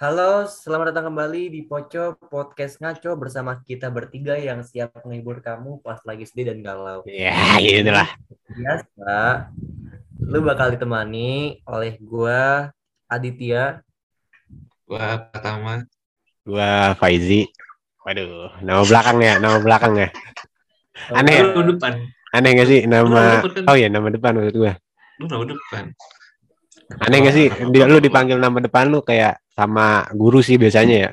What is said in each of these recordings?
Halo, selamat datang kembali di Poco Podcast Ngaco bersama kita bertiga yang siap menghibur kamu pas lagi sedih dan galau. Ya, itulah. Biasa, lu bakal ditemani oleh gua Aditya. Gua pertama. Gua Faizi. Waduh, nama belakangnya, nama belakangnya. Aneh. Lu nama depan. Aneh gak sih nama? Oh iya, nama depan maksud gua. Lu nama depan. Aneh gak sih? Dia, lu dipanggil nama depan lu kayak sama guru sih biasanya ya.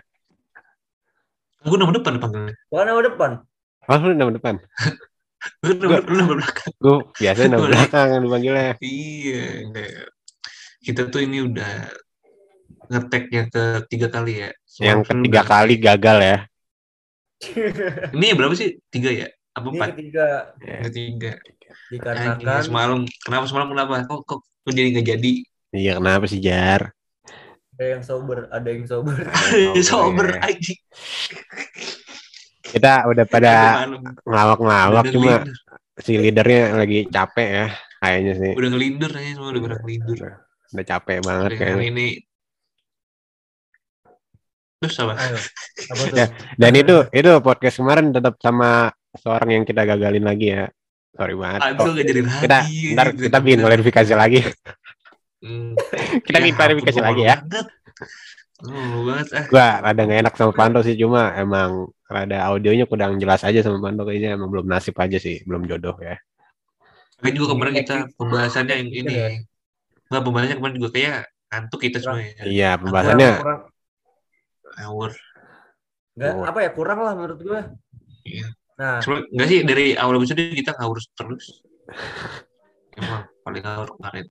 Gua nama depan dipanggilnya. Gua nama depan. Oh, lu nama depan. Lu nama, lu nama belakang. Gua biasanya nama Boleh. belakang yang dipanggilnya. Iya. enggak. Kita tuh ini udah ngetek yang ketiga kali ya. Yang Semakin ketiga udah- kali gagal ya. Ini berapa sih? Tiga ya? Apa Ini empat? ketiga Ya. Ketiga. Dikarenakan semalam. Kenapa semalam kenapa? Kok kok, kok jadi nggak jadi? Iya, kenapa sih Jar? Ada yang sober, ada yang sober. Sober ya. anjing. Kita udah pada ngelawak-ngelawak cuma si leadernya lagi capek ya kayaknya sih. Udah ngelindur aja semua udah pada ngelindur. Udah capek banget Hari kayaknya. ini Terus apa? Ayo, apa tuh? Ya. Dan itu itu podcast kemarin tetap sama seorang yang kita gagalin lagi ya. Sorry banget. Aku Oh, gak jadi lagi. kita ntar kita bikin klarifikasi lagi. Hmm. kita bikin klarifikasi lagi ya. Oh, banget ah. Gua rada nggak enak sama Panto sih cuma emang rada audionya kurang jelas aja sama Panto kayaknya emang belum nasib aja sih, belum jodoh ya. Kan juga kemarin kita pembahasannya yang Iya. ini. Enggak pembahasannya kemarin juga kayak ngantuk kita semua ya. Iya, pembahasannya kurang, Ngawur. nggak Oh. apa ya kurang lah menurut gua. Iya. Nah, Cuma enggak sih dari awal episode kita ngawur terus. Emang paling ngawur kemarin.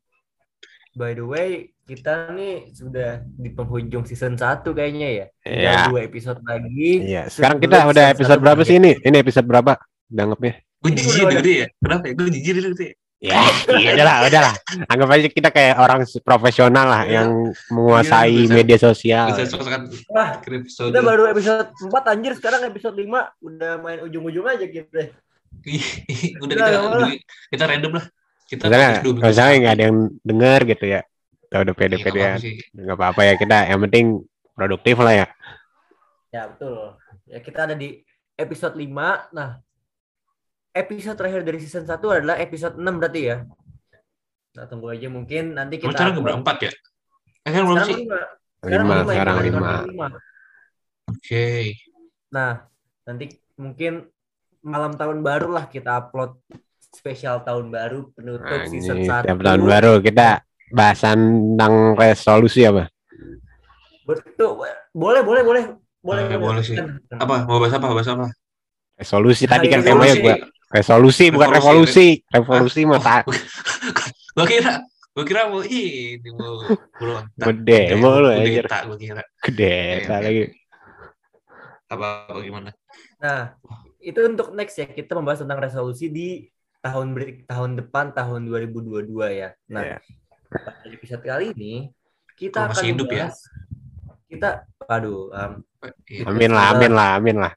By the way, kita nih sudah di penghujung season 1 kayaknya ya. Tinggal Iya. dua episode lagi. Iya, sekarang Sebelum kita udah episode berapa sih berakhir. ini? Ini episode berapa? Danggapnya? Gue jijik udah gitu ya. Kenapa ya? Gue jijik gitu ya. Ya, iya udahlah, udahlah. Anggap aja kita kayak orang profesional lah Iya. yang menguasai Iya, bisa- media sosial. Bisa Wah. Kita baru episode 4 anjir, sekarang episode 5 udah main ujung-ujung aja gitu. udah Udah, kita kita random lah. Kita Misalnya, minggu misalnya nggak ada yang denger gitu ya. Kita udah nggak pede-pede ya. Nggak apa-apa ya kita. Yang penting produktif lah ya. Ya, betul. Ya, kita ada di episode 5. Nah, episode terakhir dari season 1 adalah episode 6 berarti ya. Nah, tunggu aja mungkin nanti kita sekarang upload. berempat ya? Eh, sekarang berapa Sekarang sih? lima. Lima, ya, sekarang lima. Oke. Nah, nanti mungkin malam tahun baru lah kita upload spesial tahun baru penutup Nah, season ini 1. tiap tahun baru kita bahasan tentang resolusi apa? Betul. Boleh, boleh, boleh. Boleh, Eh, boleh sih. Kan- Apa? Mau bahas apa? Bahas apa? Resolusi tadi kan Resolusi. temanya gua resolusi bukan Revolusi, revolusi. Mah tak Gua kira gua kira mau ini mau berontak. Gede, mau lu, anjir. Kudeta gua kira. gede tak lagi. Apa bagaimana? Nah, itu untuk next ya kita membahas tentang resolusi di tahun ber- tahun depan tahun 2022 ya. Nah, Iya. pada episode kali ini kita Kalau akan masih hidup ya. kita aduh um, Iya. Amin lah, amin lah, amin lah.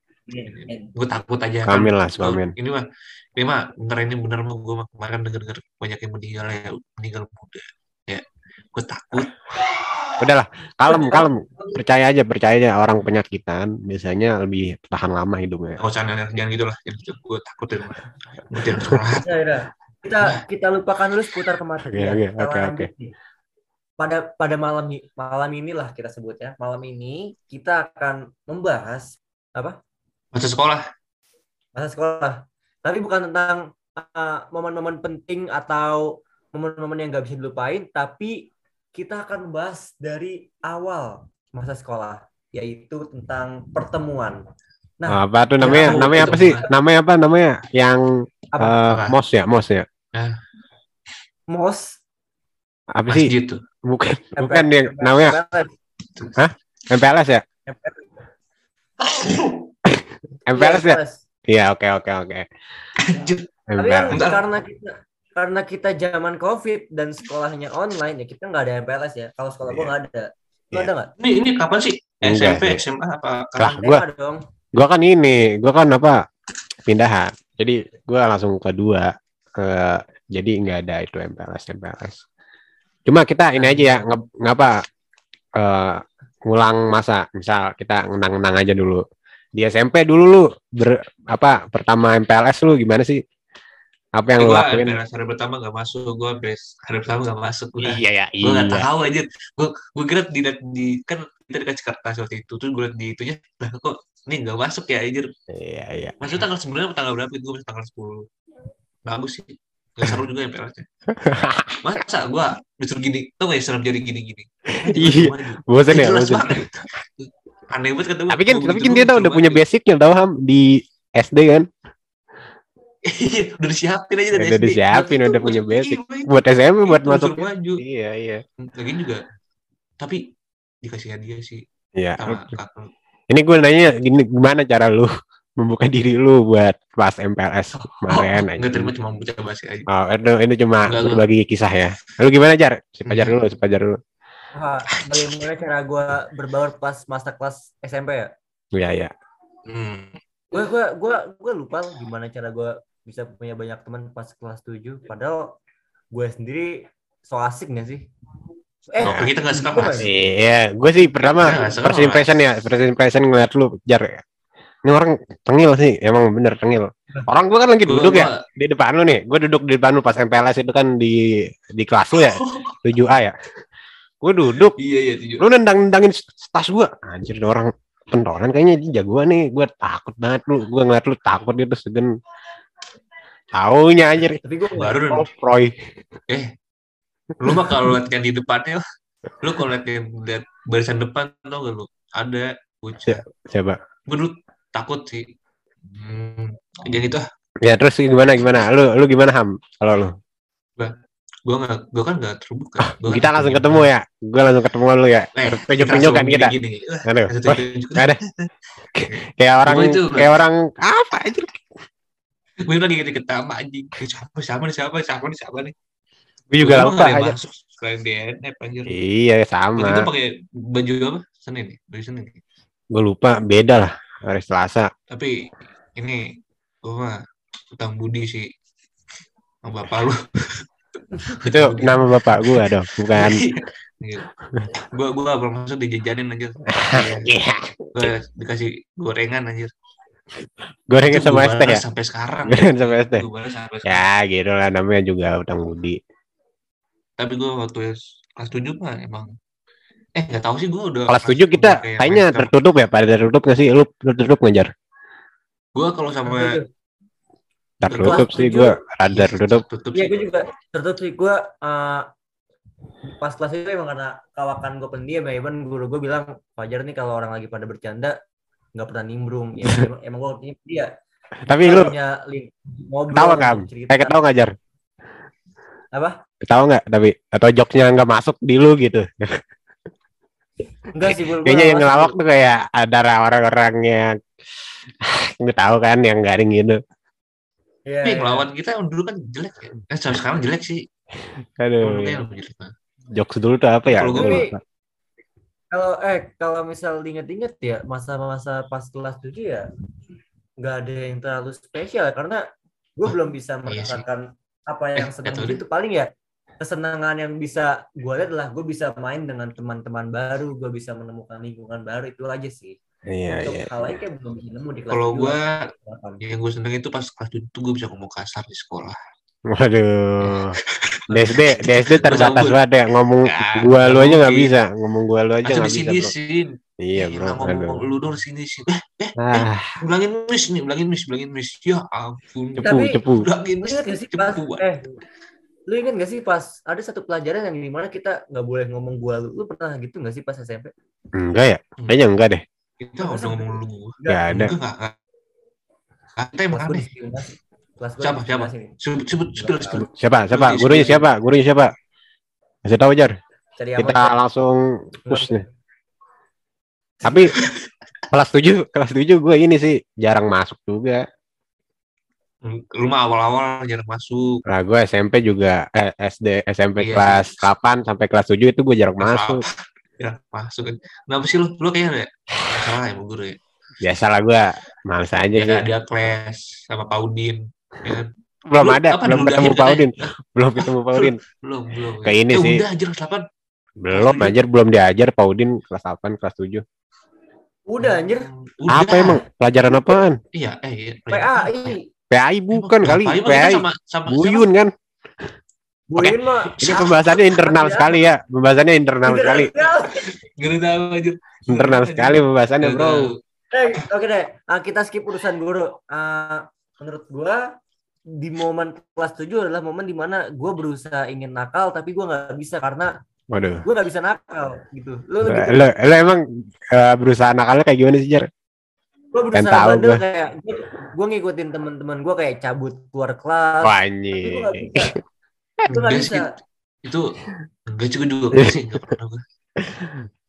Gue takut aja. Amin lah, amin. Ini mah, ini mah bener ini bener mah gue kemarin denger denger banyak yang meninggal ya meninggal muda. Ya, gue takut. Udahlah, kalem, kalem. Percaya aja, percaya aja orang penyakitan biasanya lebih tahan lama hidupnya. Usah jangan, jangan gitu lah. Jangan gitu. Gue takut ya. Sholat. ya, udah. kita kita lupakan dulu seputar kematian. Oke, oke, Kita oke, nih. Pada pada malam malam inilah kita sebut ya. Malam ini kita akan membahas Masa sekolah. masa sekolah. Tapi bukan tentang uh, momen-momen penting atau momen-momen yang nggak bisa dilupain, tapi kita akan membahas dari awal masa sekolah, yaitu tentang pertemuan. Nah, apa tuh namanya? Ya, namanya apa itu sih? Namanya apa? Namanya yang Apa? Apa? mos ya, mos ya. mos, Apa sih? Tuh. Bukan, MPLS, bukan yang namanya MPLS ya? MPLS ya? Iya, oke, oke, oke. Anjir. Tapi MPLS. Karena kita karena kita zaman COVID dan sekolahnya online ya kita nggak ada MPLS ya. Kalau sekolah gua Iya. nggak ada. Lu Iya. ada nggak? Ini ini kapan sih? SMP. SMA apa? Lah, dong. Gua kan ini, gua kan apa? Pindahan. Jadi gua langsung kedua ke jadi nggak ada itu MPLS MPLS. Cuma kita ini aja ya, nge- ngapa eh ngulang masa misal kita ngenang-ngenang aja dulu di SMP dulu lu ber, apa pertama MPLS lu gimana sih apa yang lu gue lakuin? hari pertama gak masuk gue best hari pertama gak masuk. Udah. Iya ya gue gak iya. tahu aja gue gue kira di, di kan kita dikasih kertas waktu itu terus gue liat di itunya lah kok ini gak masuk ya anjir? Iya iya. Maksudnya tanggal sembilan atau tanggal berapa itu? Gue masih tanggal sepuluh. Bagus sih. Gak seru juga MPLS nya masa gue disuruh gini tau gak ya serem jadi gini-gini? Iya. bosan ya bosan banget. Aneh banget kata gue tapi kan Gua tapi gitu kan dia doang, udah punya basicnya tau ham di SD kan? Iya, udah disiapin aja dari Udah SD. disiapin, udah punya basic. iya, buat SMP buat masuk maju iya iya lagian juga tapi dikasih hadiah sih iya ini gue nanya gini gimana cara lu membuka diri lu buat pas MPLS kemarin oh, aja. nggak terima cuma baca bahasa aja Oh, itu, itu cuma Enggak, enggak. berbagi kisah ya. Lu gimana, Jar? Si Pajar dulu, si Pajar dulu. Bagaimana cara gue berbaur pas masa kelas SMP ya? Iya, iya. hmm. Gue gue gue gue lupa gimana cara gue bisa punya banyak teman pas kelas 7 padahal gue sendiri so asik gak sih? Eh, oh, kita nggak suka Gue mas Iya, gue sih pertama Ya, first impression ya, first impression ngeliat lu, Jar. Ini orang tengil sih, emang bener tengil. Orang gue kan lagi Gua- duduk ya gua- di depan lu nih. Gue duduk di depan lu pas MPLS itu kan di di kelas lu ya, 7A ya. Gue duduk, iya iya tujuh lu nendang-nendangin tas gue. Anjir, orang pentolan kayaknya dia jagoan nih. Gue takut banget lu. Gue ngeliat lu takut gitu segen. Taunya anjir. tapi gue baru Oh, Proy. eh lu mah kalau lihat yang di depannya lu kalau lihat yang lihat barisan depan tau gak lu ada bocah Coba. gue dulu takut sih hmm. jadi itu ah Ya terus gimana gimana? Lu lu gimana Ham? Kalau lu? gue nggak gue kan nggak terbuka Gua Kita kan langsung terbuka. ketemu ya. Gue langsung ketemu lu ya. Eh, Tunjuk-tunjuk kan kita. gini, gini. Aduh. langsung ada. Kayak orang Gua itu, kayak orang apa anjir? Gue lagi deket sama anjing Eh, siapa siapa nih siapa siapa nih siapa nih Gue juga lupa aja. masuk selain DNF anjir Iya Waktu itu sama. pakai baju apa Senin nih baju Senin nih. Gue lupa beda lah hari Selasa. tapi ini gue mah utang budi sih sama bapak lu Itu nama bapak gue dong, bukan. gue gue gak pernah masuk dijajanin anjir Iya. gue dikasih gorengan anjir Gorengan Itu sama ST balas ya. sampai sekarang Gorengan sama sampai sekarang Ya gitu lah namanya juga utang budi. tapi gue waktu kelas tujuh mah emang eh nggak tahu sih gue udah Kelas 7 kita kayaknya tertutup ya, pada tertutup nggak sih? Lu tertutup ngejar? gue kalau sama Tertutup Kelas sih tujuh. gue, rada tertutup. tutup Iya sih gue juga tertutup sih gue eh, pas kelas itu emang karena kawakan gue pendiam ya even guru gue bilang Fajar nih kalau orang lagi pada bercanda nggak pernah nimbrung ya, emang, emang gue punya dia Tapi lu punya link ngobrol ketawa nggak? Kayak ketawa ngajar? apa Ketawa nggak? Tapi atau jokesnya nggak masuk di lu gitu? enggak sih gue Kayaknya yang ngelawak tuh kayak ada orang-orang yang nggak tahu kan yang garing gitu. Iya, tapi iya. ngelawan kita yang dulu kan jelek ya eh sekarang jelek sih Aduh, Dulu jelek jokes dulu tuh apa ya? Kalau lupa. Kalau eh kalau misal diinget-inget ya masa-masa pas kelas 7 ya nggak ada yang terlalu spesial ya, karena gue Oh, belum bisa iya sih. merasakan apa yang Eh, senang nggak tahu itu paling ya kesenangan yang bisa gue lihat adalah gue bisa main dengan teman-teman baru gue bisa menemukan lingkungan baru itu aja sih Iya, untuk iya. hal lain kayak belum bisa nemu di kelas kalau 7 gue yang gue seneng itu pas kelas tujuh tuh gue bisa ngomong kasar di sekolah Waduh. DSD, DSD terbatas banget ya ngomong Nggak, gua lu aja nggak bisa, ngomong gua lu aja nggak bisa. sini Bro. sin Iya, Eh, bro. ngomong Aduh. lu dong sini sini eh eh Ah, bilangin miss nih bilangin miss bilangin miss ya ampun cepu, Tapi- cepu. bilangin lu miss ingat gak sih pas cepu eh lu ingat gak sih pas ada satu pelajaran yang di mana kita nggak boleh ngomong gua lu lu pernah gitu gak sih pas SMP Enggak ya? Kayaknya enggak deh. kita udah ngomong lu gua Enggak ada. enggak enggak enggak kita emang aneh kelas gua Siapa, siapa? sebut sebut sebut sebut Siapa? Siapa? Gurunya siapa? Gurunya siapa? Kasih tahu Jar. cari Kita aman langsung push nih. Tapi kelas 7, kelas 7 gue ini sih jarang masuk juga. lu mah awal-awal jarang masuk Nah, gue SMP juga eh, SD, SMP Iya kelas sih. 8 sampai kelas 7 itu gue jarang masuk. ya masuk kenapa sih lu lu kayaknya ya salah ya sama guru ya Biasalah gue males aja ya sih. dia kelas sama Pak Udin ya kan? Belum Lu ada, apa belum ketemu Pak? Udin. Belum ketemu Pak Udin. belum belum Kayak ini ya sih. udah anjir kelas 8 Belum Kelas anjir, belum diajar Paudin kelas 8, kelas 7. Udah anjir. Udah. Apa emang? Pelajaran apaan? Iya, eh iya. PAI. PAI bukan kali, PAI PAI. sama sama Buyun kan. Mah. Ini pembahasannya internal sekali ya. Pembahasannya internal sekali. Gak tahu aja. Internal sekali pembahasannya, Bro. Eh, oke deh. Ah, kita skip urusan guru. Ah, menurut gua di momen kelas 7 adalah momen di mana gue berusaha ingin nakal tapi gue nggak bisa karena Waduh. gue nggak bisa nakal gitu. Lu Lo, lebih lo, lo emang eh, berusaha nakalnya kayak gimana sih, Jar? gue berusaha tahu bandel gua. kayak gue ngikutin teman-teman gue kayak cabut keluar kelas. Wah, Itu gue nggak bisa. Itu nggak Enggak bisa. sih. Itu enggak juga juga sih, enggak pernah gue.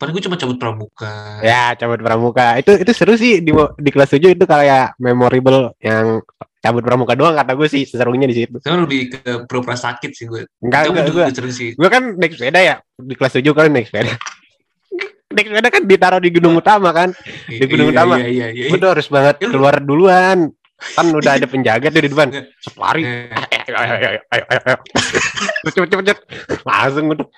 Paling gue cuma cabut pramuka. Ya, cabut pramuka. Itu itu seru sih di di kelas 7 itu kayak memorable yang cabut pramuka doang kata gue sih serunya di situ. Saya lebih ke pura-pura sakit sih gue. Enggak, enggak juga gue. seru sih. Gue kan naik sepeda ya. Di kelas 7 kan naik sepeda. naik sepeda kan ditaruh di gedung utama kan. Di gunung Iya, utama. Iya, iya, iya. Gue tuh harus banget keluar duluan. Kan udah ada penjaga tuh di depan. Set lari. Eh, Ayo, ayo, ayo, ayo, ayo. Cepet, cepet, cepet. Langsung. Udah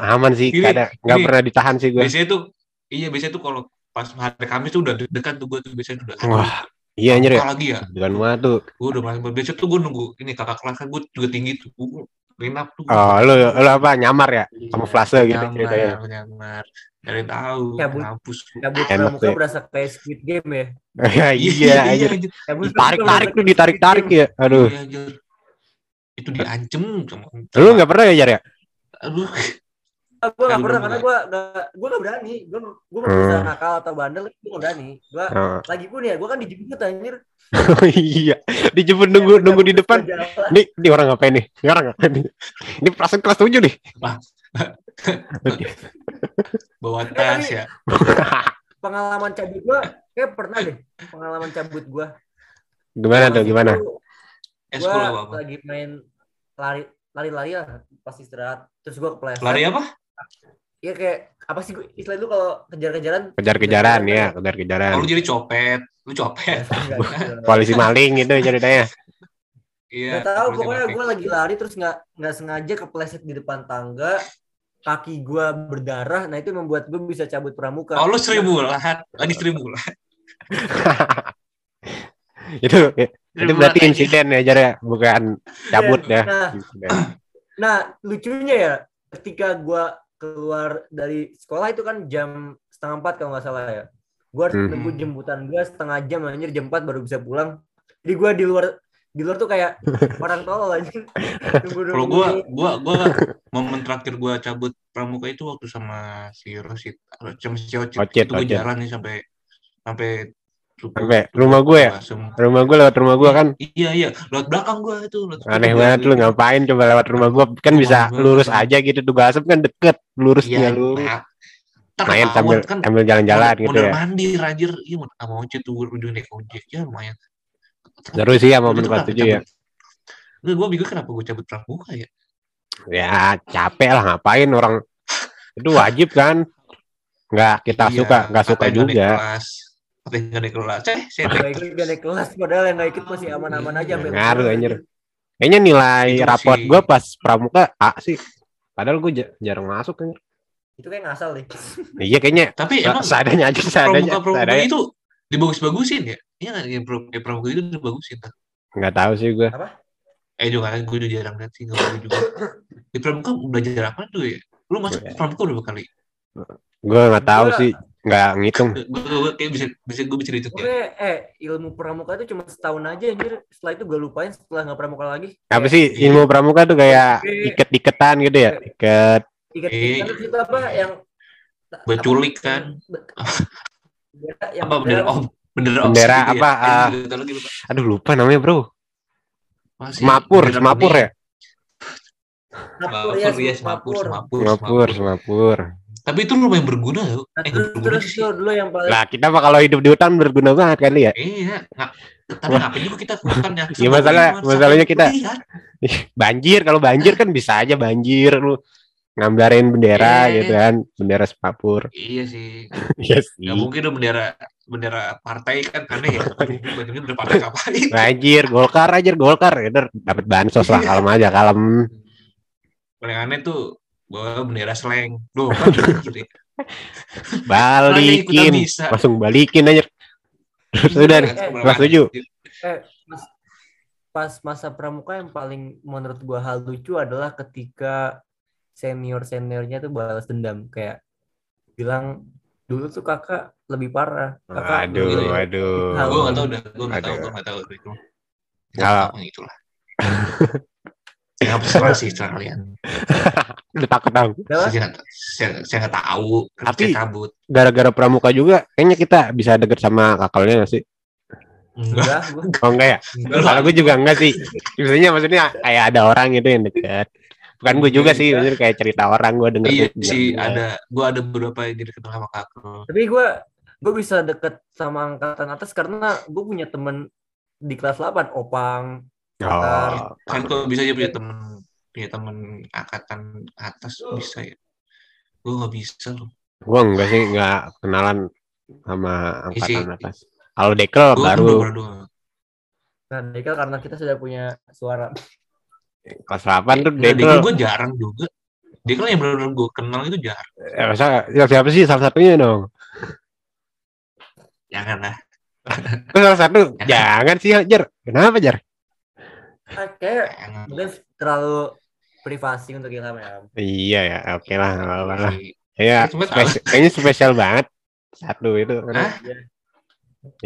aman sih. Ini- Gak ada, nggak pernah ditahan sih gue. biasanya tuh iya biasanya tuh kalau pas hari Kamis tuh udah deg-degan tuh gue tuh biasanya udah Wah, iya anjir ya. Lagi ya Bukan mah tuh. gue udah mulai biasanya tuh gue nunggu ini kakak kelas kan gue juga tinggi tuh gue rinap tuh Oh, lu, lu apa nyamar ya? Sama flase gitu nyamar ceritanya. nyamar dari tahu Cabut. kampus Cabut pramuka tuh. berasa kayak Squid Game ya. Ya, iya, anjir. anjir. Cabut Ditarik-tarik pramuka tuh, ditarik-tarik ya. Aduh. Iya, itu diancem sama Lu nggak pernah ya, Jar ya? Aduh gue gak pernah karena ya. gue gak gue gak berani gue gue mau berusaha Hmm. nakal atau bandel gue gak berani gue Oh. lagi pun ya gue kan dijemput anjir iya. Dijemput nunggu nunggu di depan. Nih, ini orang ngapain nih? Ini orang ngapain nih? Ini perasaan kelas 7 nih. bawa tas ya pengalaman cabut gue kayak pernah deh pengalaman cabut gue Gimana tuh, gimana? eh gue lagi main lari lari-lari lah pas istirahat. Terus gue kepleset lari apa? Iya kayak apa sih gue istilah itu kalau kejar-kejaran? Kejar-kejaran ya, oh, kejar-kejaran. lu jadi copet lu copet. Enggak. Polisi maling gitu ceritanya. iya Nggak tahu pokoknya gue lagi lari terus nggak nggak sengaja kepleset di depan tangga kaki gue berdarah. Nah itu membuat gue bisa cabut pramuka. Oh lu seribu lah lagi seribu lah itu itu berarti insiden ya, Jar ya, bukan cabut ya. Nah, nah lucunya ya ketika gue keluar dari sekolah itu kan jam setengah empat kalau nggak salah ya gue harus Hmm. nunggu jemputan gue setengah jam anjir jam empat baru bisa pulang jadi gue di luar di luar tuh kayak orang tolol anjir Kalau gua, gua, gua momen terakhir gua cabut pramuka itu waktu sama si Rosit, sama si Ocit. Ocit, itu gua Ocit. jalan nih sampai sampai Sampai rumah gue ya? Langsung- Rumah gue lewat rumah gue kan Iya iya, lewat belakang gua itu. lewat aneh banget lu ngapain coba lewat rumah gue kan bisa Rumah gua. lurus aja gitu tuh asap kan deket lurus Iya, lurus nah, main sambil kan sambil jalan-jalan gitu ya mandir anjir. Iya, sama Ocit tuh ujung naik ojek ya lumayan. seru sih ya momen kenapa tujuh ya? Nggak, gua bingung kenapa gua cabut pramuka ya. ya capek lah ngapain orang itu wajib kan nggak kita Iya, suka nggak suka juga kelas. Katanya nggak naik kelas. Eh, saya naik Gak ikut gak naik kelas padahal yang gak ikut masih aman-aman aja sampai Ngaruh, anjir. kayaknya nilai Itu sih. gue pas pramuka A sih padahal gue jarang masuk kan itu kayak ngasal deh iya kayaknya Tapi emang seadanya aja seadanya pramuka pramuka seadanya itu dibagus-bagusin ya? Iya nggak? Ya, pra- ya, pramuka itu dibagusin. Kan? nggak tahu sih gue Eh juga kan gue udah jarang lihat sih nggak tahu juga. Di pramuka belajar apa tuh ya? Lu masuk Iya. pramuka berapa kali? gue nggak tahu sih nggak ngitung Gue gue kayak bisa bisa gue bisa dihitung ya. Eh ilmu pramuka itu cuma setahun aja anjir. Setelah itu gue lupain setelah nggak pramuka lagi. apa sih ilmu pramuka tuh kayak iket-iketan gitu ya iket Ikat Eh. ikat itu apa yang Berculik kan? Yang Apa bendera om? Bendera om Bendera ya? apa, lagi lupa. aduh lupa namanya bro Apa sih? semapur Bendera semapur kuning. ya Semapur Semapur ya, ya, semapur, semapur. semapur, semapur semapur Tapi itu lumayan berguna loh. Nah, Eh, terus nggak berguna terus dulu yang paling lah kita mah kalau hidup di hutan berguna banget kali ya Iya, nggak. Tapi ngapain juga kita ke hutan ya? Iya, masalah- masalahnya kita- banjir kalau banjir kan bisa aja banjir lu ngambarin bendera Eh. gitu kan bendera semapur Iya sih. iya sih Gak mungkin dong bendera bendera partai kan aneh ya. Banyaknya bendera partai ngapain? banjir golkar aja golkar ya dapat bansos lah kalem aja kalem Paling aneh tuh bawa bendera slang. Duh, kan gitu. balikin langsung balikin aja terus udah nih kelas tujuh Eh, mas, pas masa pramuka yang paling menurut gua hal lucu adalah ketika senior seniornya tuh balas dendam kayak bilang dulu tuh kakak lebih parah kakak aduh gitu ya. aduh Gue nggak tahu dah, gue nggak tahu, Aduh. gue nggak tahu itu. Nggak. Nggak itulah. Ya apa sih setelah kalian? udah takut tau Kenapa? Saya nggak- saya saya nggak tahu. Tapi- cabut. gara-gara pramuka juga kayaknya kita bisa deket sama kakalnya gak sih Enggak. oh enggak ya kalau gue juga enggak sih maksudnya maksudnya kayak ada orang gitu yang deket bukan gue juga sih maksudnya kayak cerita orang gue denger Iya sih, ada. Gue ada beberapa yang jadi kenal sama kakak. tapi gua gua bisa deket sama angkatan atas karena gua punya temen di kelas 8 opang oh Kan kok bisa aja punya temen punya temen angkatan atas bisa ya. Gue nggak bisa loh. gue enggak sih enggak kenalan sama Isi. angkatan atas kalau dekel Gue kan baru nah Dekel karena kita sudah punya suara kelas 8 tuh Nah, dekel gue jarang juga. Kan yang benar-benar gue kenal itu jarang. Eh, masa ya, siapa sih salah satunya dong Jangan lah. Salah satu jangan sih Jar kenapa Jar kayak Jangan. mungkin terlalu privasi untuk Ilham ya iya ya oke lah nggak apa-apa lah ya spes- kayaknya spesial banget satu itu Hah?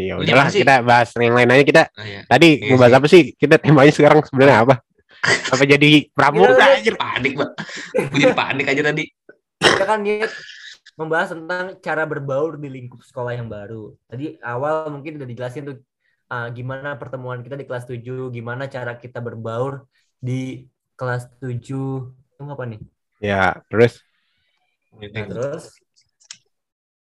iya Ini udahlah sih? kita bahas yang lain aja kita Oh, iya. tadi Iya ngebahas sih. apa sih kita temanya sekarang sebenarnya apa apa jadi pramuka Iya, anjir Panik, Mbak. Gue jadi panik aja tadi. kita kan niat membahas tentang cara berbaur di lingkup sekolah yang baru. Tadi awal mungkin udah dijelasin tuh ah, gimana pertemuan kita di kelas 7, gimana cara kita berbaur di kelas 7. Itu apa nih? ya terus Nah, terus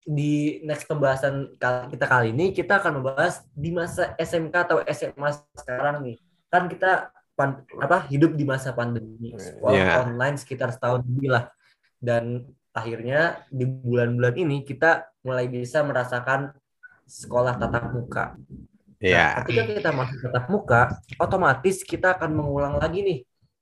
di next pembahasan kita kali ini kita akan membahas di masa SMK atau SMA sekarang nih. Kan kita pan- apa hidup di masa pandemi, sekolah Iya. online sekitar setahun lebih lah. Dan akhirnya di bulan-bulan ini kita mulai bisa merasakan sekolah tatap muka. Ya Nah, ketika kita masuk tatap muka, otomatis kita akan mengulang lagi nih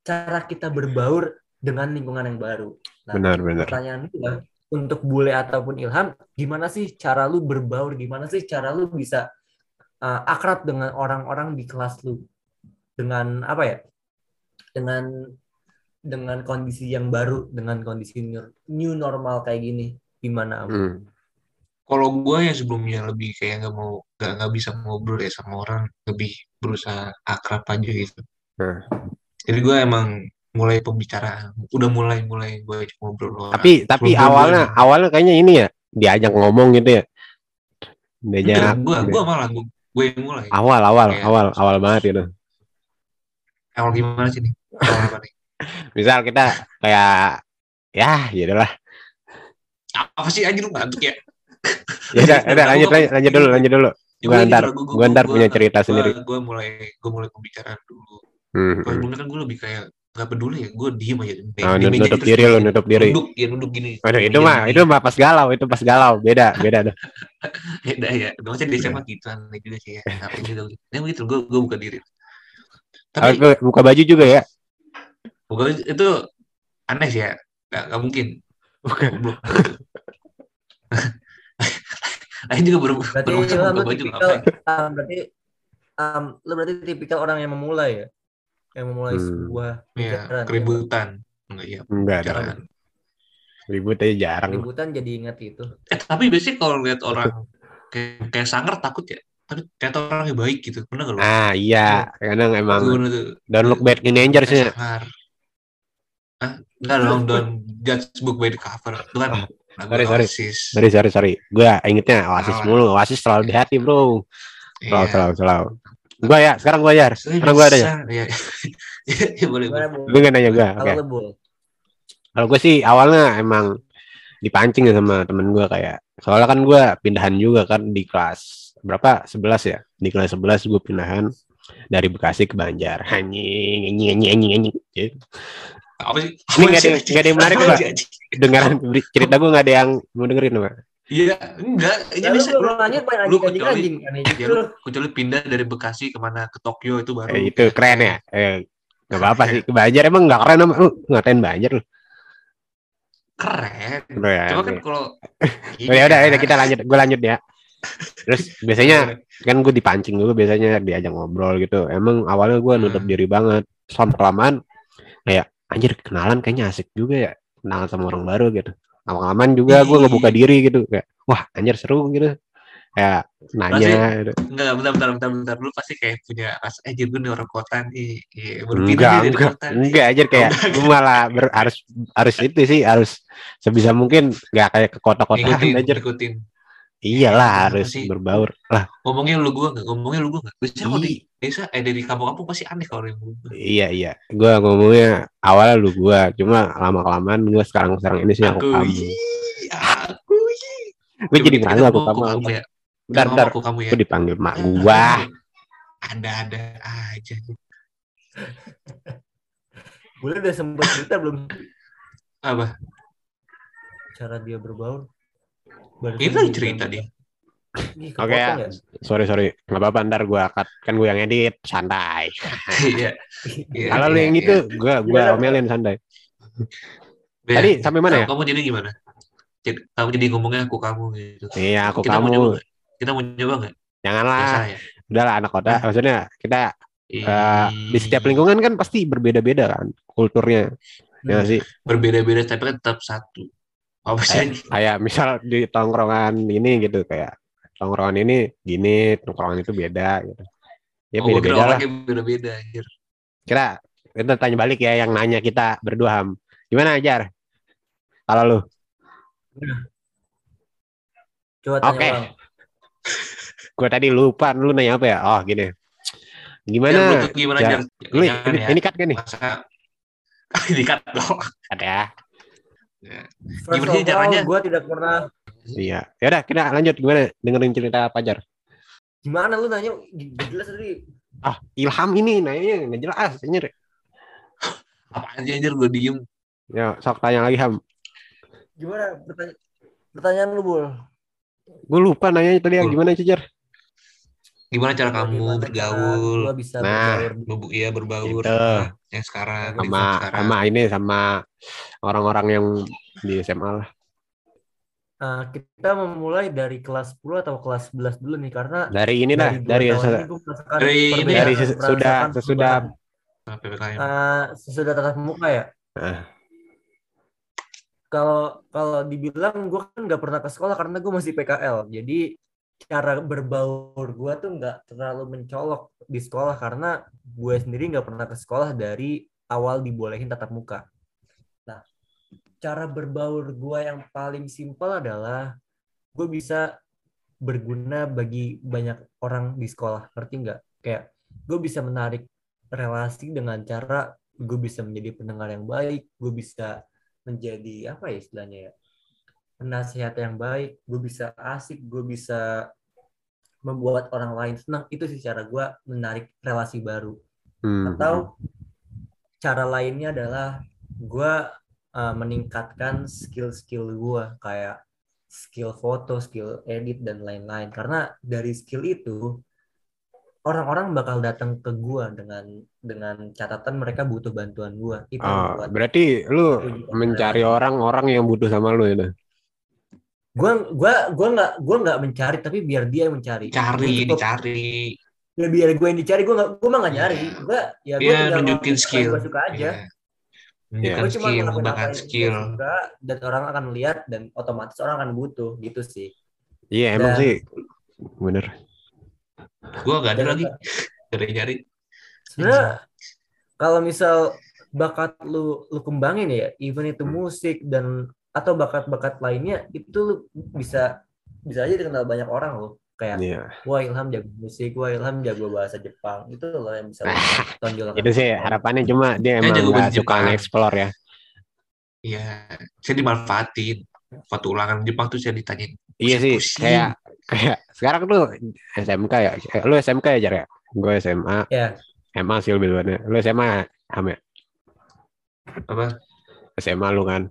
cara kita berbaur dengan lingkungan yang baru. Nah, benar benar pertanyaan gue untuk bule ataupun Ilham, gimana sih cara lu berbaur? Gimana sih cara lu bisa uh, akrab dengan orang-orang di kelas lu? Dengan apa ya? Dengan dengan kondisi yang baru, dengan kondisi new, new normal kayak gini, gimana? Am? Hmm. Kalau gue yang sebelumnya lebih kayak nggak mau nggak nggak bisa ngobrol ya sama orang, lebih berusaha akrab aja gitu. Hmm. Jadi gue emang mulai pembicaraan, udah mulai mulai gue ngobrol sama orang. tapi tapi Sebelum awalnya gua- awalnya kayaknya ini ya diajak ngomong gitu ya diajak gue gue malah gue gue yang mulai. awal awal Kayak- awal awal banget gitu Awal gimana sih nih? Awal apa nih? misal kita kayak ya gitu lah Apa sih anjir lu ngantuk ya? Ya udah udah lanjut lanjut lanjut dulu lanjut dulu Ya, Gua gua ntar- gua ntar punya cerita sendiri. Gue mulai gue mulai pembicaraan dulu. Hmm, Kalau hmm. sebelumnya kan gue lebih kayak nggak peduli ya, gue diem aja. Oh, di nutup diri lu, nutup diri. Nunduk, ya nunduk gini. Waduh, itu mah itu mah pas galau itu pas galau beda beda dah Beda ya. Maksudnya di SMA gitu aneh juga sih ya. Tapi juga gitu. Ya begitu, gue gue buka diri. Tapi buka baju juga ya buka itu aneh sih ya. Gak, gak mungkin. bukan Goblok. Lain juga baru Berarti buka lu baju tipikal, ngapain? um, berarti um, lu berarti tipikal orang yang memulai ya, yang memulai Hmm. sebuah Iya, pembicaraan. keributan. Enggak iya. enggak dong Jangan. ribut aja jarang Keributan jadi ingat itu. Eh, tapi biasanya kalau lihat orang kayak, kayak sangar takut ya. Tapi ternyata orangnya baik gitu. Bener gak lu? ah iya kadang emang tuh. don't look bad in danger sih Kayak sangar. Hah? Enggak dong, don't judge book by the cover. Itu kan lagu sorry, sorry. Oasis. sorry sorry sorry gue ingetnya oasis Salah. mulu oasis selalu di hati bro selalu Iya. selalu selalu gue ya sekarang gue ya sekarang gue ada ya Iya. Iya, boleh. Lu nggak nanya gue oke Bul? Kalau gue sih awalnya emang dipancing ya sama temen gue kayak soalnya kan gue pindahan juga kan di kelas berapa 11 ya di kelas 11 gue pindahan dari Bekasi ke Banjar anjing anjing anjing anjing Apa sih? Ini nggak ada- nggak ada yang menarik, Pak. dengaran cerita gue nggak ada yang mau dengerin pak Iya, enggak. Ya, Ini lu bisa. belum nanya pengen lu anjing anjing kecuali- aneh Ya, lu kecuali pindah dari Bekasi ke mana ke Tokyo itu baru. eh, itu keren ya eh, nggak apa-apa sih ke Banjar emang nggak keren sama lu ngatain Banjar lu keren. Bro, ya, Cuma kan kalau Oh, ya udah, ya udah, kita lanjut. Gue lanjut ya. Terus biasanya kan gue dipancing dulu biasanya diajak ngobrol gitu. Emang awalnya gue nutup Hmm. diri banget. Selama kelamaan kayak anjir kenalan kayaknya asik juga ya. Kenalan sama orang baru gitu. Lama-kelamaan juga gue ngebuka diri gitu kayak wah anjir seru gitu. Kayak nanya gitu. Enggak, bentar, bentar, bentar, bentar. Lu pasti kayak punya rasa, eh gue nih orang kota nih. Pindah Enggak, dari enggak, kota nih. enggak aja kayak gue malah ber- harus harus itu sih harus sebisa mungkin nggak kayak ke kota-kota aja. ngikutin. Iyalah Iya, harus pasti. berbaur lah. Ngomongnya lu gua enggak, ngomongnya lu gua enggak. Biasanya kalau di desa, eh dari kampung-kampung pasti aneh kalau yang. Iya iya, gue ngomongnya awalnya lu gua, cuma lama kelamaan gue sekarang sekarang ini sih aku Aku, kamu. aku. Gue jadi malu aku kamu. kamu ya. Bentar bentar, aku kamu ya. gue dipanggil mak gua. Ada-ada aja. Boleh udah sempet cerita belum Apa? cara dia berbaur? Ini lagi cerita dia. "Ih, Oke ya, kepotong sorry sorry, nggak apa-apa ntar gue cut, kan gue yang edit, santai. Iya. Iya, Kalau lu iya, yang iya. itu, gue gue omelin santai. Iya. Tadi sampai mana ya? Kamu jadi gimana? Jadi, kamu jadi ngomongnya aku kamu gitu. Iya aku Kita mau nyoba kamu, nggak? Kita mau nyoba nggak? Biasa janganlah, ya. udahlah anak kota. Nah. Maksudnya kita eh, di setiap lingkungan kan pasti berbeda-beda kan kulturnya, ya nggak sih. berbeda-beda tapi kan tetap satu. Apa sih? kayak, kayak misal di tongkrongan ini gitu kayak tongkrongan ini gini tongkrongan itu beda gitu ya Oh, gua beda kira beda lah beda-beda anjir. kira kita tanya balik ya yang nanya kita berdua ham gimana ajar kalau lu Coba tanya Oke. ulang. gue tadi lupa lu nanya apa ya oh gini gimana lu gimana Jar? Lu ini, ya. ini cut gak nih Masa ini kan dong. ada ya First Gimana sih caranya? gue tidak pernah. iya ya udah kita lanjut gimana dengerin cerita Pajar Gimana lu nanya? Jelas tadi. ah Ilham ini nanya nggak jelas anjir Apaan sih anjir gue diem. ya sok tanya lagi ham Gimana pertanyaan? Pertanyaan lu, Bul. gue lupa nanya tadi yang gimana sih Jar Gimana cara kamu Bagaimana bergaul? Gue bisa Nah. Bebu, iya berbaur Gitu. sama yang sekarang. sama sekarang. sama ini sama orang-orang yang di SMA lah. Nah, kita memulai dari kelas 10 atau kelas 11 dulu nih karena Dari ini dah, dua dari merasakan Dari ini dari merasakan sudah sesudah. Nah, PPKM. Eh, sesudah tatap muka ya. Ah. Kalau kalau dibilang gue kan nggak pernah ke sekolah karena gue masih PKL. Jadi cara berbaur gue tuh nggak terlalu mencolok di sekolah karena gue sendiri nggak pernah ke sekolah dari awal dibolehin tatap muka. Nah, cara berbaur gue yang paling simpel adalah gue bisa berguna bagi banyak orang di sekolah. Ngerti nggak? Kayak gue bisa menarik relasi dengan cara gue bisa menjadi pendengar yang baik, gue bisa menjadi apa ya istilahnya ya penasehat yang baik, gue bisa asik, gue bisa membuat orang lain senang. Itu sih cara gue menarik relasi baru. Hmm. Atau cara lainnya adalah gue uh, meningkatkan skill-skill gue kayak skill foto, skill edit dan lain-lain. Karena dari skill itu orang-orang bakal datang ke gue dengan dengan catatan mereka butuh bantuan gue. Itu Oh, buat berarti lu mencari orang-orang yang butuh sama lu ya. Gua gua gua nggak gua nggak mencari tapi biar dia yang mencari Cari, Gua cukup- dicari. ya biar gue yang dicari gua nggak gua mah nggak Iya. nyari gua ya gua Iya, tinggal nunjukin skill. gua suka aja Iya. Menunjukkan Gua cuma skill, mengembangkan skill. suka, dan orang akan lihat dan otomatis orang akan butuh gitu sih Iya, emang Dan- sih. Bener. Gue gak ada lagi. Dari nyari. sebenarnya kalau misal bakat lu lu kembangin ya even itu Hmm. musik dan atau bakat-bakat lainnya itu lu bisa bisa aja dikenal banyak orang loh kayak Iya. wah Ilham jago musik wah Ilham jago bahasa Jepang itu loh yang bisa lu tonjolkan Itu sih harapannya cuma dia emang jago nggak bahasa suka nge-explore ya. Iya. Saya dimanfaatin. Waktu ulangan Jepang tuh saya ditanyain. Iya sih, Pusing. kayak kayak sekarang tuh SMK ya. Eh, Lu SMK ya, Jar ya? Gue SMA. Ya. SMA sih lebih duluan ya. Lu SMA Ham ya? Apa? SMA lu kan.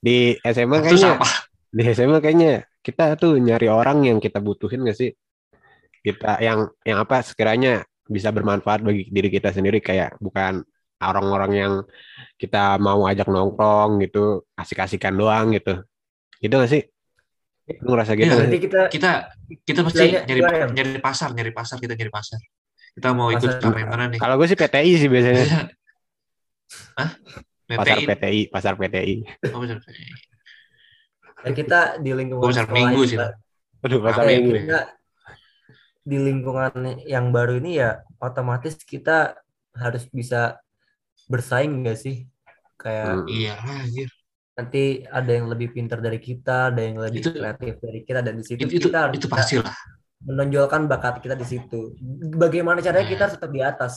Di SMA itu kayaknya sama. di SMA kayaknya kita tuh nyari orang yang kita butuhin gak sih? Kita yang yang apa sekiranya bisa bermanfaat bagi diri kita sendiri kayak bukan orang-orang yang kita mau ajak nongkrong gitu, asik-asikan doang gitu. Gitu gak sih? Lu ngerasa gitu nggak sih? Nanti kita Kita kita pasti Istilahnya nyari ya? nyari pasar, nyari pasar kita nyari pasar. Kita mau ikut Pasar. apa yang mana nih? Kalau gue sih PTI sih biasanya. Hah? Pasar PTI? Pasar PTI. Oh, pasar PTI. ya kita di lingkungan pasar sekolah minggu sih. Aduh, pasar minggu. kita di lingkungan yang baru ini ya otomatis kita harus bisa bersaing nggak sih? Kayak Hmm. Iya, anjir. nanti ada yang lebih pintar dari kita, ada yang lebih Itu- kreatif dari kita dan di situ Itu itu, kita harus itu bisa pasti lah. menonjolkan bakat kita di situ. Bagaimana caranya Hmm. kita harus tetap di atas?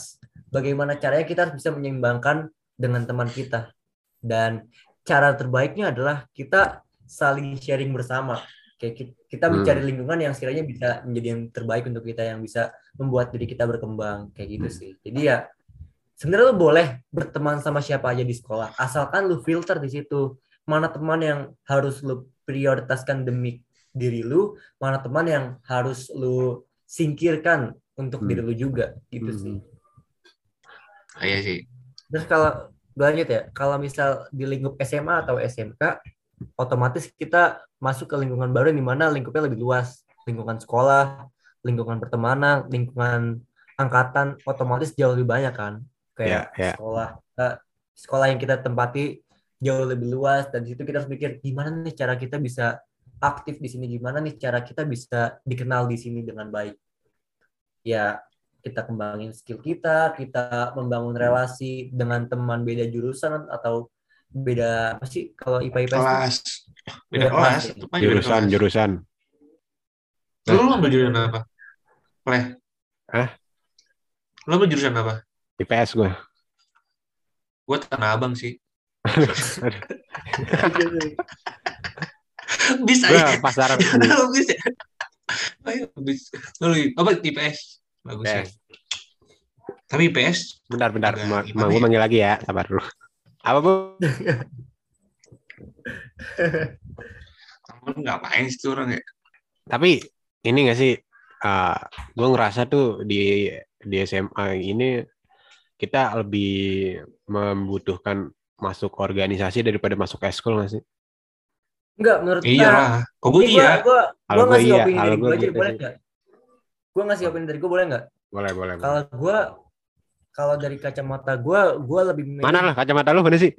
Bagaimana caranya kita harus bisa menyeimbangkan dengan teman kita? Dan cara terbaiknya adalah kita saling sharing bersama. Kayak ki- kita Hmm. mencari lingkungan yang sekiranya bisa menjadi yang terbaik untuk kita yang bisa membuat diri kita berkembang kayak gitu sih. Jadi ya sebenarnya lu boleh berteman sama siapa aja di sekolah asalkan lu filter di situ mana teman yang harus lu prioritaskan demi diri lu mana teman yang harus lu singkirkan untuk Hmm. diri lu juga gitu Hmm. sih Ah, Iya sih. Terus kalau lanjut ya kalau misal di lingkup SMA atau SMK otomatis kita masuk ke lingkungan baru di mana lingkupnya lebih luas. Lingkungan sekolah lingkungan pertemanan lingkungan angkatan otomatis jauh lebih banyak kan. Kayak Ya, ya. sekolah eh, sekolah yang kita tempati jauh lebih luas. Dan di situ kita harus mikir gimana nih cara kita bisa aktif di sini? Gimana nih cara kita bisa dikenal di sini dengan baik? Ya kita kembangin skill kita kita membangun relasi dengan teman beda jurusan atau beda apa sih kalau IPA IPS tuh? Kelas. Beda Beda kelas. kelas, Jurusan, kelas. jurusan. Lu ambil jurusan apa? Pleh. Hah? Lu ambil jurusan apa? IPS gue. Gue Tanah Abang sih. Bisa ya. pasar Lu bisa. Ayo, bisa. Lu apa IPS? Bagus ya. IPS. Tapi IPS Bentar, bentar. Ma, ma gue ya? manggil lagi ya. Sabar dulu. Apa, Bu? temen ngapain sih tuh orang ya? Tapi ini gak sih? eh gue ngerasa tuh di di SMA ini kita lebih membutuhkan masuk organisasi daripada masuk eskul gak sih? enggak menurut Iya lah. Kok gue Ini iya? gue ngasih iya, opini dari gue gue aja gitu boleh nggak? Gue ngasih opini dari gue boleh nggak? Boleh, boleh. boleh. Kalau gue kalau dari kacamata gue, gue lebih memilih Mana lah kacamata lu mana sih?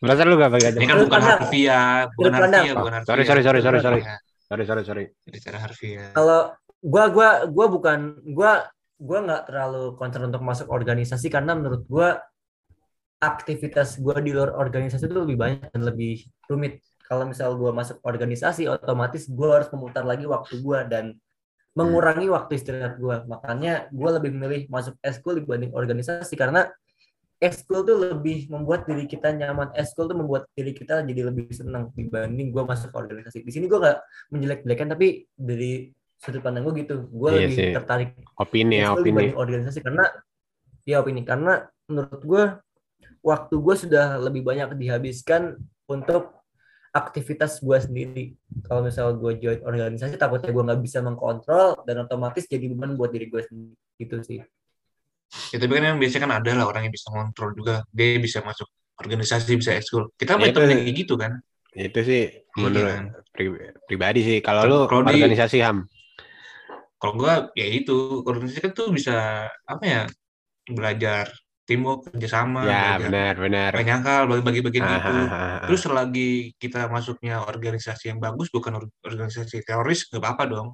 Merasa lu gak pakai Ini kacamata? kan Sudut bukan harfiah, bukan Sudut pandang. harfiah, bukan harfiah. Sorry, sorry, sorry, sorry, sorry. Ya, Sorry, sorry, sorry. Jadi cara harfiah. kalau gue gua gua bukan gue gue nggak terlalu concern untuk masuk organisasi karena menurut gue aktivitas gue di luar organisasi itu lebih banyak dan lebih rumit. Kalau misal gue masuk organisasi, otomatis gue harus memutar lagi waktu gue dan mengurangi waktu istirahat gue. Makanya gue lebih memilih masuk eskul dibanding organisasi karena eskul tuh lebih membuat diri kita nyaman. Eskul tuh membuat diri kita jadi lebih senang dibanding gue masuk organisasi. Di sini gue nggak menjelek-jelekan tapi dari sudut pandang gue gitu, gue Iya lebih sih. tertarik Opini ya, opini. organisasi karena ya opini karena menurut gue waktu gue sudah lebih banyak dihabiskan untuk aktivitas gue sendiri kalau misal gue join organisasi takutnya gue nggak bisa mengkontrol dan otomatis jadi beban buat diri gue sendiri gitu sih Ya, tapi kan yang biasanya kan ada lah orang yang bisa ngontrol juga. Dia bisa masuk organisasi, bisa ekskul. Ya, Kita punya itu- kayak gitu kan. Itu sih menurut Iya. pri- pribadi sih. Kalau lu Kalau di- organisasi ham, Kalau gua ya itu, organisasi kan tuh bisa apa ya? Belajar teamwork, kerjasama, ya belajar benar benar. gak nyangkal, bagi-bagi bagian Ah, gitu. ah, ah. Terus selagi kita masuknya organisasi yang bagus, bukan or- organisasi teroris, nggak apa-apa dong.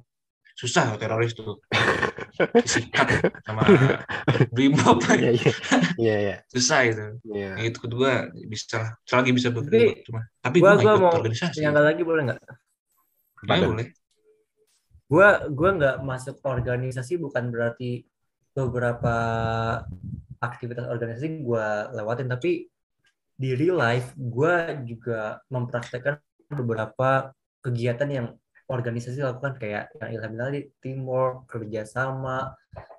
Susah teroris tuh. Disikat sama brimob. Iya iya iya iya. Susah itu. Iya. Yang itu kedua bisa. Selagi bisa bekerja. Cuma, tapi gua gue gua mau organisasi. yang lagi boleh nggak Ya, boleh. gue gue nggak masuk organisasi bukan berarti beberapa aktivitas organisasi gue lewatin tapi di real life gue juga mempraktekkan beberapa kegiatan yang organisasi lakukan kayak yang Ilham tadi teamwork kerjasama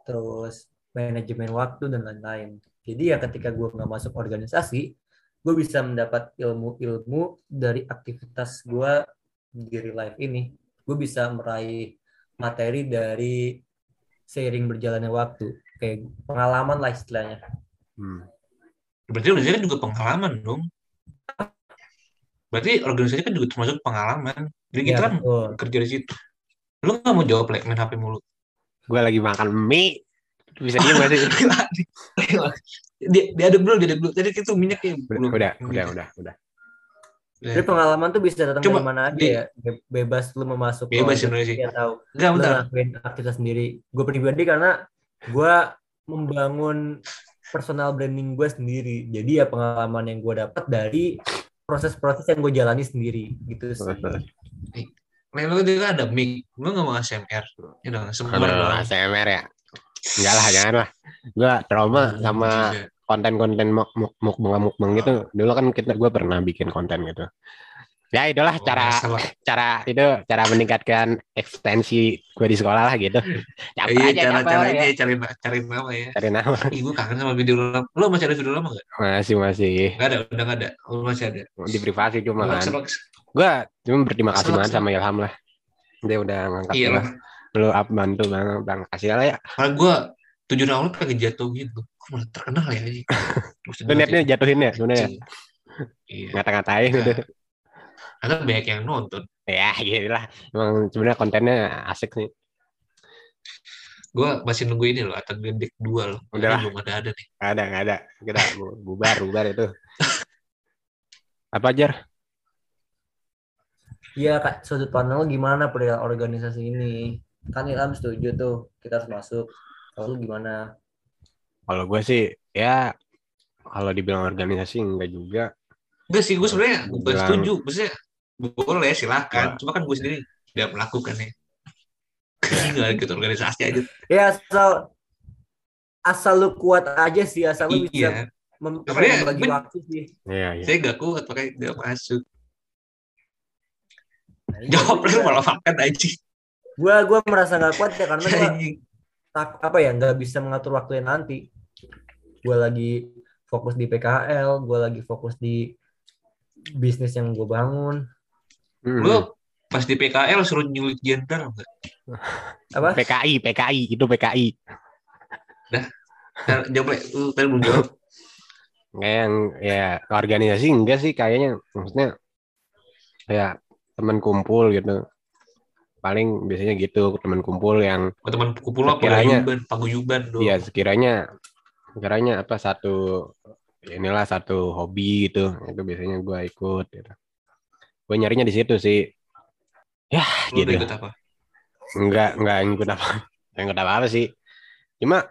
terus manajemen waktu dan lain-lain. Jadi ya ketika gue nggak masuk organisasi gue bisa mendapat ilmu-ilmu dari aktivitas gue di real life ini. Gue bisa meraih materi dari seiring berjalannya waktu kayak pengalaman lah istilahnya. Hmm. Berarti organisasi kan juga pengalaman dong. Berarti organisasi kan juga termasuk pengalaman. Jadi Iya kita kan betul. kerja di situ. Lu nggak mau jawab, Lek, main HP mulu. Gue lagi makan mie. Bisa diem gak sih? dia, dia ada belum, dia ada belum. Jadi itu minyaknya belum. Udah, udah, udah, udah. Jadi pengalaman tuh bisa datang Coba dari mana aja di- ya. Be- Bebas lu mau masuk Bebas sebenarnya sih. atau Enggak, lu bentar. ngelakuin aktivitas sendiri. Gue pribadi karena gue membangun personal branding gue sendiri. Jadi ya pengalaman yang gue dapat dari proses-proses yang gue jalani sendiri gitu sih. Lu juga ada mic. Lu nggak mau ASMR. Ya dong, dong. ASMR ya. Enggak lah, jangan lah. Gue trauma sama konten-konten muk muk mukbang mukbang gitu. Dulu kan kita gue pernah bikin konten gitu. Ya itulah Oh, cara masalah. cara itu cara meningkatkan ekstensi gue di sekolah lah gitu. Iya, aja cara caper caranya ya. cari cari nama ya. Cari nama. Gue kangen sama video lama. Lu masih ada video lama nggak? Masih masih Nggak ada, udah nggak ada. Lu masih ada. di privasi cuma kan. Gue cuma berterima kasih banget sama Ilham lah. Dia udah ngangkat Iya lah. Lu up bantu bang, bang kasih lah ya. Karena gue tujuan awalnya pengen jatuh gitu. Kok malah terkenal ya? Lu niatnya jatuhin ya sebenarnya. Iya. Ngata-ngatain gitu. Karena banyak yang nonton. Ya gitu lah. Emang sebenarnya kontennya asik sih. Gue masih nunggu ini loh, Atan Gendek 2 loh. Udah lah. Belum ada ada nih. Nggak ada, nggak ada. Kita bu- bubar, bubar itu. Apa aja? Iya kak, sudut pandang lu gimana perihal organisasi ini? Kan Ilham setuju tuh kita harus masuk. Kalau gimana? Kalau gue sih ya kalau dibilang organisasi enggak juga. Enggak sih, gue sebenarnya bukan Bilang- setuju. Maksudnya boleh silakan. Wah. Cuma kan gue sendiri tidak melakukannya. Nggak ikut organisasi aja. Ya asal asal lu kuat aja sih, asal lu bisa Iya. mem- Sebenarnya ya, membagi ben- waktu sih. Iya, iya. Saya nggak kuat makanya nggak masuk. Nah, Jawab lu malah makan aja. Gua gua merasa nggak kuat ya karena gua tak apa ya nggak bisa mengatur waktunya nanti. Gua lagi fokus di PKL, gua lagi fokus di bisnis yang gue bangun. Hmm. Lu pas di PKL suruh nyulik jenderal nggak? Apa? PKI, PKI itu PKI. Nah, Jawab, Le. lu tadi belum jawab. Kayak yang ya organisasi enggak sih kayaknya maksudnya kayak teman kumpul gitu. Paling biasanya gitu teman kumpul yang Oh, teman kumpul apa? Paguyuban, paguyuban dong. ya sekiranya sekiranya apa satu inilah satu hobi gitu itu biasanya gua ikut gitu. Gue nyarinya di situ sih. Ya Lu gitu. ikut apa? Enggak, enggak ngikut apa. Enggak ngikut apa-apa sih. Cuma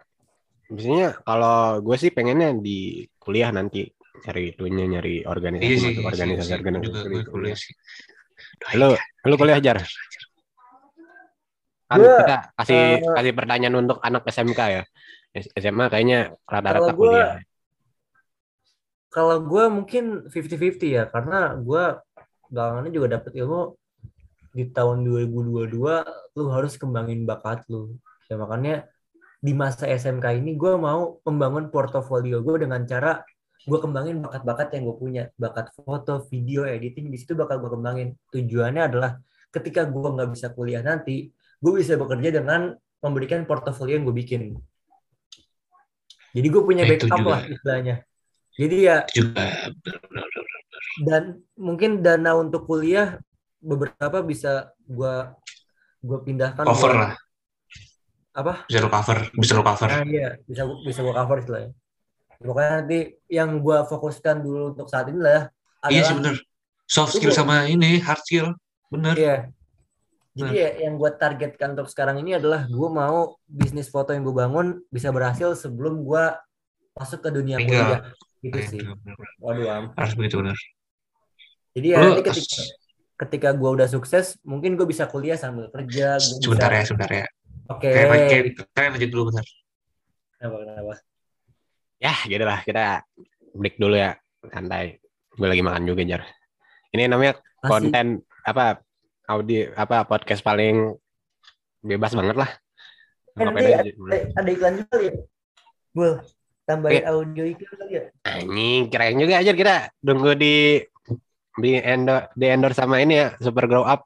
biasanya kalau gue sih pengennya di kuliah nanti cari itunya nyari organisasi Iya sih, masuk iya organisasi sih, organisasi juga gue kuliah sih. Lu lu kuliah jar. Kan Gua, kita kasih eh, kasih pertanyaan untuk anak SMK ya. SMA kayaknya rata-rata kuliah. Kalau gue mungkin 50-50 ya, karena gue belakangannya juga dapet ilmu di tahun 2022 lu harus kembangin bakat lu. Ya makanya di masa SMK ini gue mau membangun portofolio gue dengan cara gue kembangin bakat-bakat yang gue punya, bakat foto, video, editing di situ bakal gue kembangin. Tujuannya adalah ketika gue nggak bisa kuliah nanti, gue bisa bekerja dengan memberikan portofolio yang gue bikin. Jadi gue punya Nah, backup lah istilahnya. Jadi ya Juga. Dan mungkin dana untuk kuliah beberapa bisa gua gua pindahkan Cover lah. apa Bisa lo cover. Bisa lo cover. nah iya bisa bisa gua cover istilahnya pokoknya nanti yang gua fokuskan dulu untuk saat ini lah Iya sih adalah bener. Soft skill Itu. sama ini hard skill. Bener. iya jadi ya, yang gua targetkan untuk sekarang ini adalah gua mau bisnis foto yang gua bangun bisa berhasil sebelum gua masuk ke dunia kuliah gitu Nah, sih bener, bener, bener. waduh am. Harus begitu bener. Jadi ya Lu nanti ketika ketika gua udah sukses mungkin gua bisa kuliah sambil kerja gua bisa sebentar ya, sebentar ya. oke kayak kalian lanjut dulu bentar. kenapa kenapa Ya, gitu lah. Kita break dulu ya. Santai. Gue lagi makan juga, Jar. Ini namanya Masih- konten apa audio apa podcast paling bebas banget lah. Ngapain nanti ada, ada iklan juga ya Bul tambahin audio iklan kali ya Anjing, keren juga aja kita tunggu di di endor di endorse sama ini ya, Super Grow Up.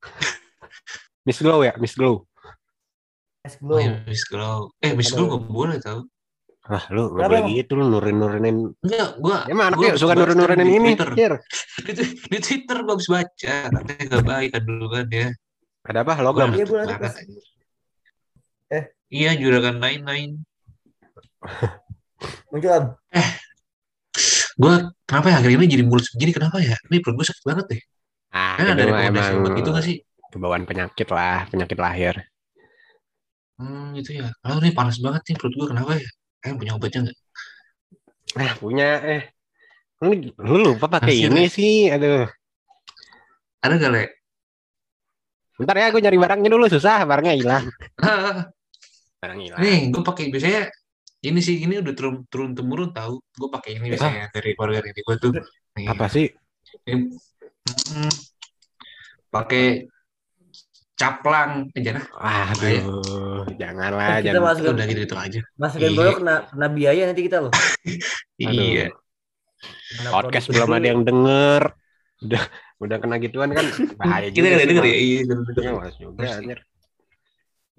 Miss Glow ya, Miss Glow. Oh, glow. ya, Miss Glow. Eh, Miss Glow Aduh. gak boleh tau. Wah, lu nggak Kenapa boleh gitu lu nurin-nurinin. Enggak, gua Emang gua anaknya suka nurin-nurinin di ini. Twitter. Di, di Twitter gua habis baca, katanya gak baik kan dulu kan ya. Ada apa? Logam. Iya, gua. Eh. Iya, juragan Nine Nine. Muncul Am. Gua kenapa ya akhir ini jadi mulus begini? Kenapa ya? Ini perut gua sakit banget deh. Ah, Kan ada rekomendasi obat gitu gak sih? kebawaan penyakit lah, penyakit lahir. Hmm, gitu ya. Kalau ini panas banget nih perut gua kenapa ya? Kayak punya obatnya nggak? Ah, punya eh. Lu, lu lupa pakai Hasil ini ya? sih. Aduh. Ada gak, Le? Bentar ya, gue nyari barangnya dulu susah, barangnya hilang. Barang hilang. Nih, gue pakai biasanya ini sih ini udah turun turun temurun tahu. Gue pakai ini biasanya dari keluarga ini gue tuh. Nih, Apa sih? ini, mm, pakai caplang aja nah. Waduh, janganlah, Kita jangan. masukin Udah gitu, gitu aja. masukin Iya. dulu kena kena biaya nanti kita loh. Aduh. Iya. Kena Podcast produk belum ada yang denger. Udah udah kena gituan kan bahaya Kita juga nggak sih, denger ya. Iya, denger. Iya, juga anjir.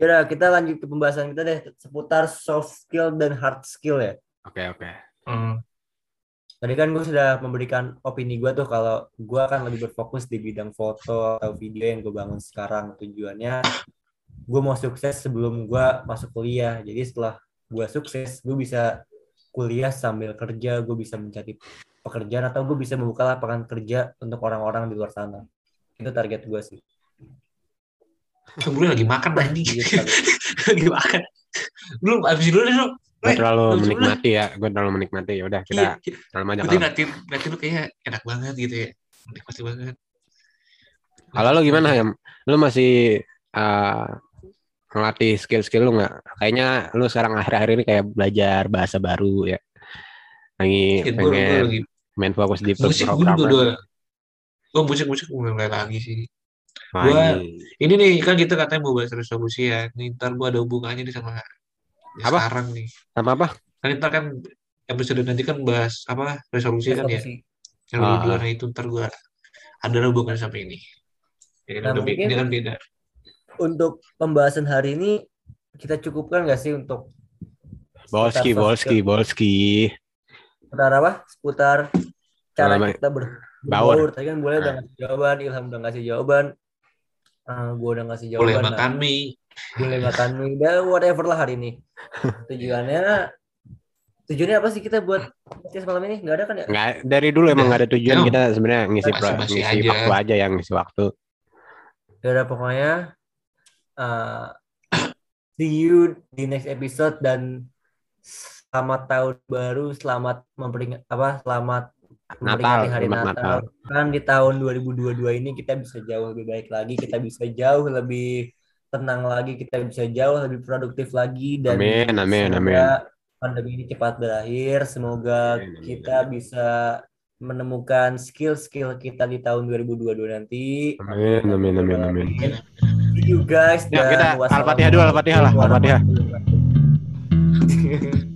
Yaudah, kita lanjut ke pembahasan kita deh seputar soft skill dan hard skill ya. Oke, oke. Hmm. Tadi kan gue sudah memberikan opini gue tuh kalau gue akan lebih berfokus di bidang foto atau video yang gue bangun sekarang. Tujuannya gue mau sukses sebelum gue masuk kuliah. Jadi setelah gue sukses, gue bisa kuliah sambil kerja, gue bisa mencari pekerjaan atau gue bisa membuka lapangan kerja untuk orang-orang di luar sana. Itu target gue sih. Kemudian lagi makan anjing. Iya, sekali. lagi makan. Belum habis dulu deh. Gue terlalu Bagus menikmati ya, gue terlalu menikmati. Ya udah Iya, kita iya. terlalu aja Berarti kalau. ngeliatin, ngeliatin lu kayak enak banget gitu ya. Nikmati banget. Kalau lu gimana ya? Lu masih eh, ngelatih skill-skill lu nggak? Kayaknya lu sekarang akhir-akhir ini kayak belajar bahasa baru ya. Lagi Ya, gue, gue pengen lagi main fokus di musik gue program. udah gue musik musik mulai lagi sih gua- ini nih kan kita katanya mau bahas resolusi ya nih ntar gue ada hubungannya nih sama ya Apa? sekarang nih Sama apa? kan ntar kan episode nanti kan bahas apa resolusi kan ya Resolusi. yang Ah. dua itu ntar gue ada hubungannya sama ini ya, kan Nah, mungkin- ini kan beda Untuk pembahasan hari ini kita cukupkan nggak sih untuk Bolski, Bolski? Bolski. seputar apa? Seputar cara kita ber Baur. berbaur. Tadi kan boleh udah ngasih jawaban, Ilham udah ngasih jawaban, uh, gue udah ngasih boleh jawaban. makan Nah, mie boleh makan mie, udah whatever lah hari ini. Tujuannya tujuannya apa sih kita buat podcast malam ini? Nggak ada kan ya? Nggak, dari dulu emang nggak ada tujuan kita sebenarnya ngisi pro- basa-basi ngisi aja. waktu aja yang ngisi waktu. Ya udah pokoknya uh, see you di next episode dan selamat tahun baru, selamat memperingat apa? Selamat Natal, hari selamat Natal. Kan di tahun 2022 ini kita bisa jauh lebih baik lagi, kita bisa jauh lebih tenang lagi, kita bisa jauh lebih produktif lagi dan Amin, amin, semoga amin. pandemi ini cepat berakhir. Semoga Amin, amin, kita bisa menemukan skill-skill kita di tahun 2022 nanti. Amin, amin, amin, amin. See you guys Ya, dan kita Al-Fatihah dulu, Al-Fatihah lah, Al-Fatihah.